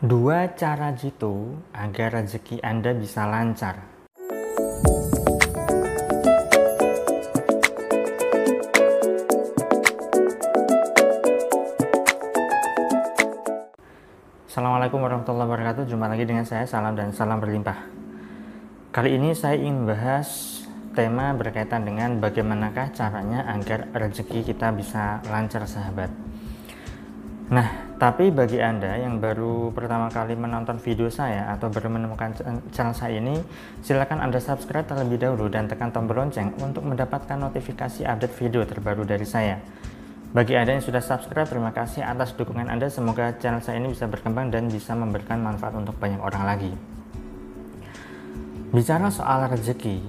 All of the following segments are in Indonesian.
Dua cara jitu agar rezeki Anda bisa lancar. Assalamualaikum warahmatullahi wabarakatuh. Jumpa lagi dengan saya Salam dan salam berlimpah. Kali ini saya ingin bahas tema berkaitan dengan bagaimanakah caranya agar rezeki kita bisa lancar sahabat. Nah, tapi bagi Anda yang baru pertama kali menonton video saya atau baru menemukan channel saya ini, silakan Anda subscribe terlebih dahulu dan tekan tombol lonceng untuk mendapatkan notifikasi update video terbaru dari saya. Bagi Anda yang sudah subscribe, terima kasih atas dukungan Anda. Semoga channel saya ini bisa berkembang dan bisa memberikan manfaat untuk banyak orang lagi. Bicara soal rezeki,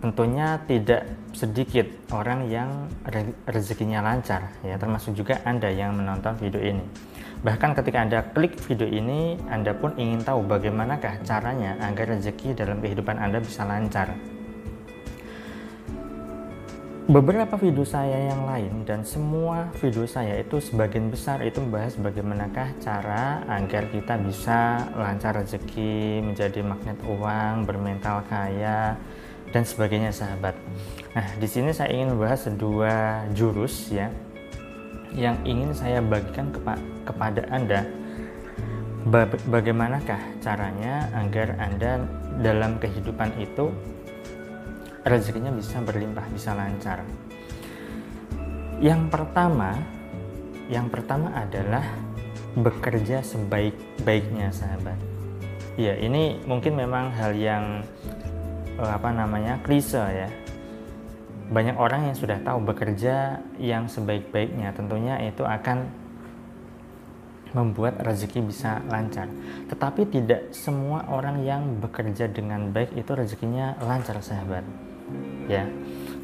tentunya tidak sedikit orang yang rezekinya lancar ya termasuk juga Anda yang menonton video ini. Bahkan ketika Anda klik video ini, Anda pun ingin tahu bagaimanakah caranya agar rezeki dalam kehidupan Anda bisa lancar. Beberapa video saya yang lain dan semua video saya itu sebagian besar itu membahas bagaimanakah cara agar kita bisa lancar rezeki, menjadi magnet uang, bermental kaya, dan sebagainya sahabat. Nah, di sini saya ingin membahas dua jurus ya yang ingin saya bagikan kepa kepada Anda bagaimanakah caranya agar Anda dalam kehidupan itu rezekinya bisa berlimpah, bisa lancar. Yang pertama, yang pertama adalah bekerja sebaik-baiknya sahabat. Ya, ini mungkin memang hal yang eh, apa namanya klise ya banyak orang yang sudah tahu bekerja yang sebaik-baiknya tentunya itu akan membuat rezeki bisa lancar. Tetapi tidak semua orang yang bekerja dengan baik itu rezekinya lancar, sahabat. Ya.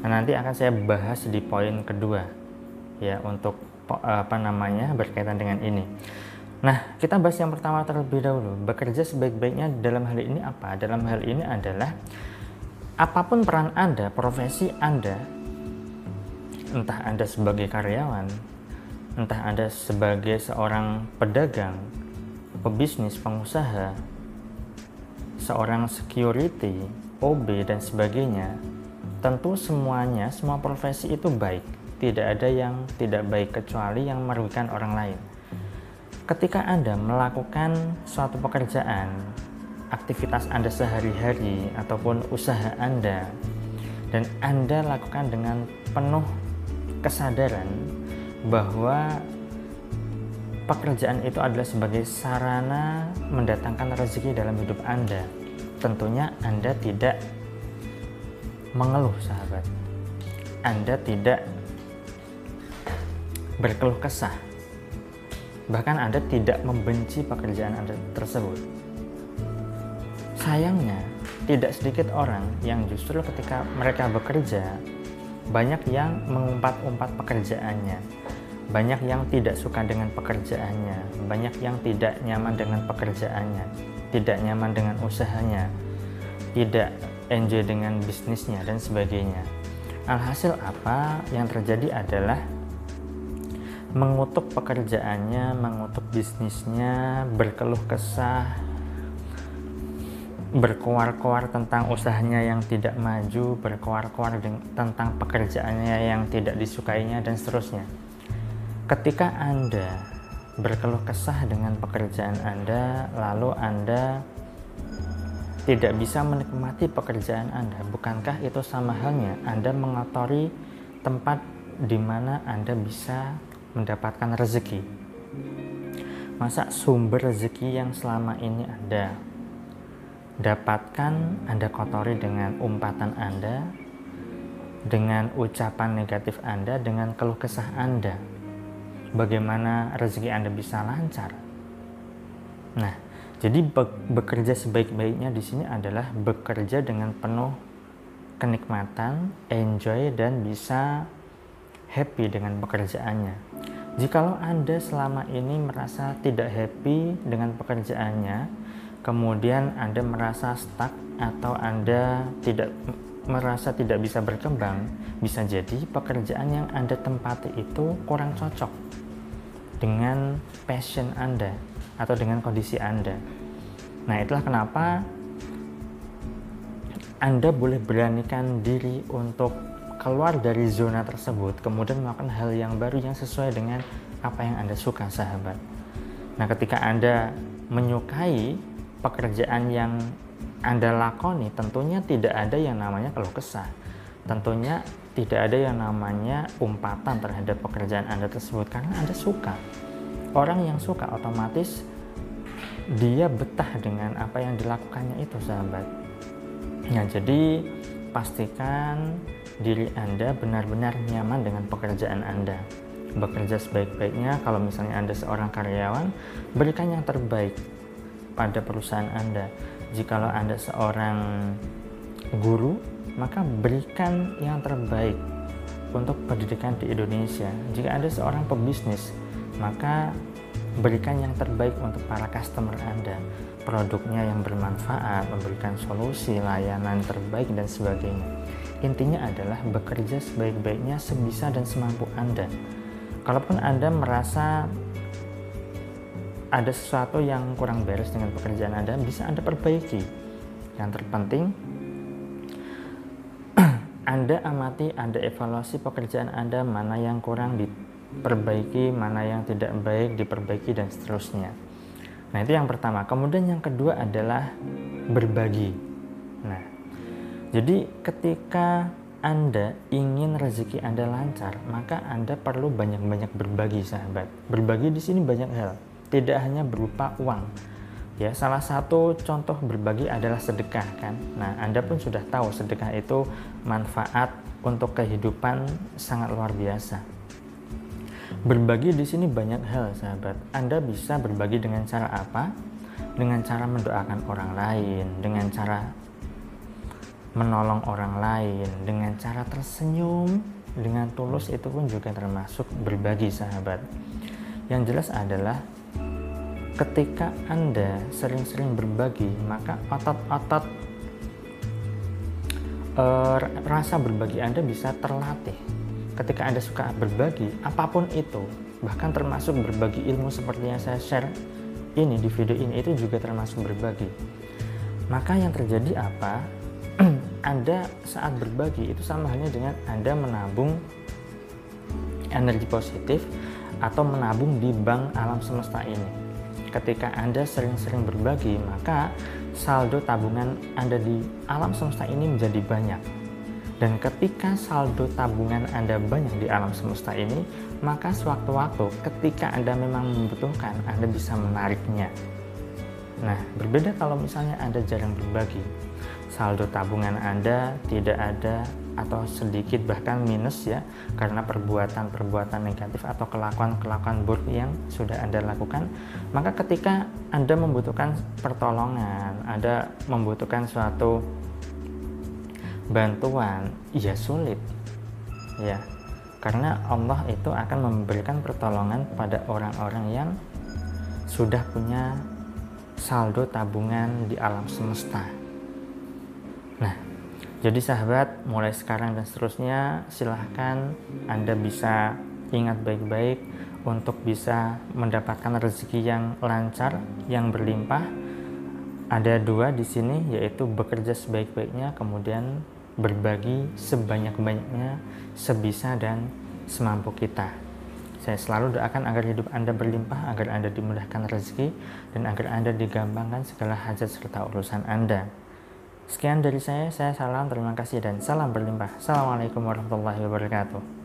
Nah, nanti akan saya bahas di poin kedua ya untuk apa namanya berkaitan dengan ini. Nah, kita bahas yang pertama terlebih dahulu. Bekerja sebaik-baiknya dalam hal ini apa? Dalam hal ini adalah apa pun peran Anda, profesi Anda, entah Anda sebagai karyawan, entah Anda sebagai seorang pedagang, pebisnis, pengusaha, seorang security, OB dan sebagainya, tentu semuanya, semua profesi itu baik. Tidak ada yang tidak baik kecuali yang merugikan orang lain. Ketika Anda melakukan suatu pekerjaan, aktivitas Anda sehari-hari ataupun usaha Anda dan Anda lakukan dengan penuh kesadaran bahwa pekerjaan itu adalah sebagai sarana mendatangkan rezeki dalam hidup Anda. Tentunya Anda tidak mengeluh, sahabat. Anda tidak berkeluh kesah. Bahkan Anda tidak membenci pekerjaan Anda tersebut Sayangnya, tidak sedikit orang yang justru ketika mereka bekerja, banyak yang mengumpat-umpat pekerjaannya, banyak yang tidak suka dengan pekerjaannya, banyak yang tidak nyaman dengan pekerjaannya, tidak nyaman dengan usahanya, tidak enjoy dengan bisnisnya, dan sebagainya. Alhasil, apa yang terjadi adalah mengutuk pekerjaannya, mengutuk bisnisnya, berkeluh kesah, berkuar-kuar tentang usahanya yang tidak maju, berkuar-kuar tentang pekerjaannya yang tidak disukainya, dan seterusnya. Ketika Anda berkeluh kesah dengan pekerjaan Anda, lalu Anda tidak bisa menikmati pekerjaan Anda, bukankah itu sama halnya Anda mengotori tempat di mana Anda bisa mendapatkan rezeki? Masa sumber rezeki yang selama ini ada dapatkan Anda kotori dengan umpatan Anda, dengan ucapan negatif Anda, dengan keluh kesah Anda. Bagaimana rezeki Anda bisa lancar? Nah, jadi bekerja sebaik-baiknya di sini adalah bekerja dengan penuh kenikmatan, enjoy dan bisa happy dengan pekerjaannya. Jikalau Anda selama ini merasa tidak happy dengan pekerjaannya, kemudian Anda merasa stuck atau Anda tidak merasa tidak bisa berkembang, bisa jadi pekerjaan yang Anda tempati itu kurang cocok dengan passion Anda, atau dengan kondisi Anda. Nah, itulah kenapa Anda boleh beranikan diri untuk keluar dari zona tersebut, kemudian melakukan hal yang baru yang sesuai dengan apa yang Anda suka, sahabat. Nah, ketika Anda menyukai pekerjaan yang Anda lakoni, tentunya tidak ada yang namanya keluh kesah. Tentunya tidak ada yang namanya umpatan terhadap pekerjaan Anda tersebut karena Anda suka. Orang yang suka otomatis dia betah dengan apa yang dilakukannya itu, sahabat. Nah, jadi pastikan diri Anda benar-benar nyaman dengan pekerjaan Anda. Bekerja sebaik-baiknya, kalau misalnya Anda seorang karyawan, berikan yang terbaik pada perusahaan Anda. Jikalau Anda seorang guru, maka berikan yang terbaik untuk pendidikan di Indonesia. Jika Anda seorang pebisnis, maka berikan yang terbaik untuk para customer Anda. Produknya yang bermanfaat, memberikan solusi, layanan terbaik, dan sebagainya. Intinya adalah bekerja sebaik-baiknya sebisa dan semampu Anda. Kalaupun Anda merasa ada sesuatu yang kurang beres dengan pekerjaan Anda, bisa Anda perbaiki. Yang terpenting, Anda amati, Anda evaluasi pekerjaan Anda, mana yang kurang diperbaiki, mana yang tidak baik diperbaiki, dan seterusnya. Nah, itu yang pertama. Kemudian yang kedua adalah berbagi. Nah, jadi ketika anda ingin rezeki Anda lancar, maka Anda perlu banyak-banyak berbagi, sahabat. Berbagi di sini banyak hal, tidak hanya berupa uang. Ya, salah satu contoh berbagi adalah sedekah kan. Nah, Anda pun sudah tahu sedekah itu manfaat untuk kehidupan sangat luar biasa. Berbagi di sini banyak hal, sahabat. Anda bisa berbagi dengan cara apa? Dengan cara mendoakan orang lain, dengan cara menolong orang lain dengan cara tersenyum dengan tulus itu pun juga termasuk berbagi sahabat yang jelas adalah ketika anda sering-sering berbagi maka otot-otot e, rasa berbagi anda bisa terlatih. Ketika anda suka berbagi apa pun itu bahkan termasuk berbagi ilmu seperti yang saya share ini di video ini itu juga termasuk berbagi. Maka yang terjadi apa? Anda saat berbagi itu sama halnya dengan Anda menabung energi positif atau menabung di bank alam semesta ini. Ketika Anda sering-sering berbagi, maka saldo tabungan Anda di alam semesta ini menjadi banyak. Dan ketika saldo tabungan Anda banyak di alam semesta ini, maka sewaktu-waktu ketika Anda memang membutuhkan, Anda bisa menariknya. Nah, berbeda kalau misalnya Anda jarang berbagi saldo tabungan Anda tidak ada atau sedikit bahkan minus ya karena perbuatan-perbuatan negatif atau kelakuan-kelakuan buruk yang sudah Anda lakukan maka ketika Anda membutuhkan pertolongan Anda membutuhkan suatu bantuan ya sulit ya. Karena Allah itu akan memberikan pertolongan pada orang-orang yang sudah punya saldo tabungan di alam semesta Nah, jadi sahabat, mulai sekarang dan seterusnya silahkan Anda bisa ingat baik-baik untuk bisa mendapatkan rezeki yang lancar, yang berlimpah. Ada dua di sini yaitu bekerja sebaik-baiknya, kemudian berbagi sebanyak-banyaknya, sebisa dan semampu kita. Saya selalu doakan agar hidup Anda berlimpah, agar Anda dimudahkan rezeki, dan agar Anda digampangkan segala hajat serta urusan Anda. Sekian dari saya, saya salam, terima kasih, dan salam berlimpah. Assalamualaikum warahmatullahi wabarakatuh.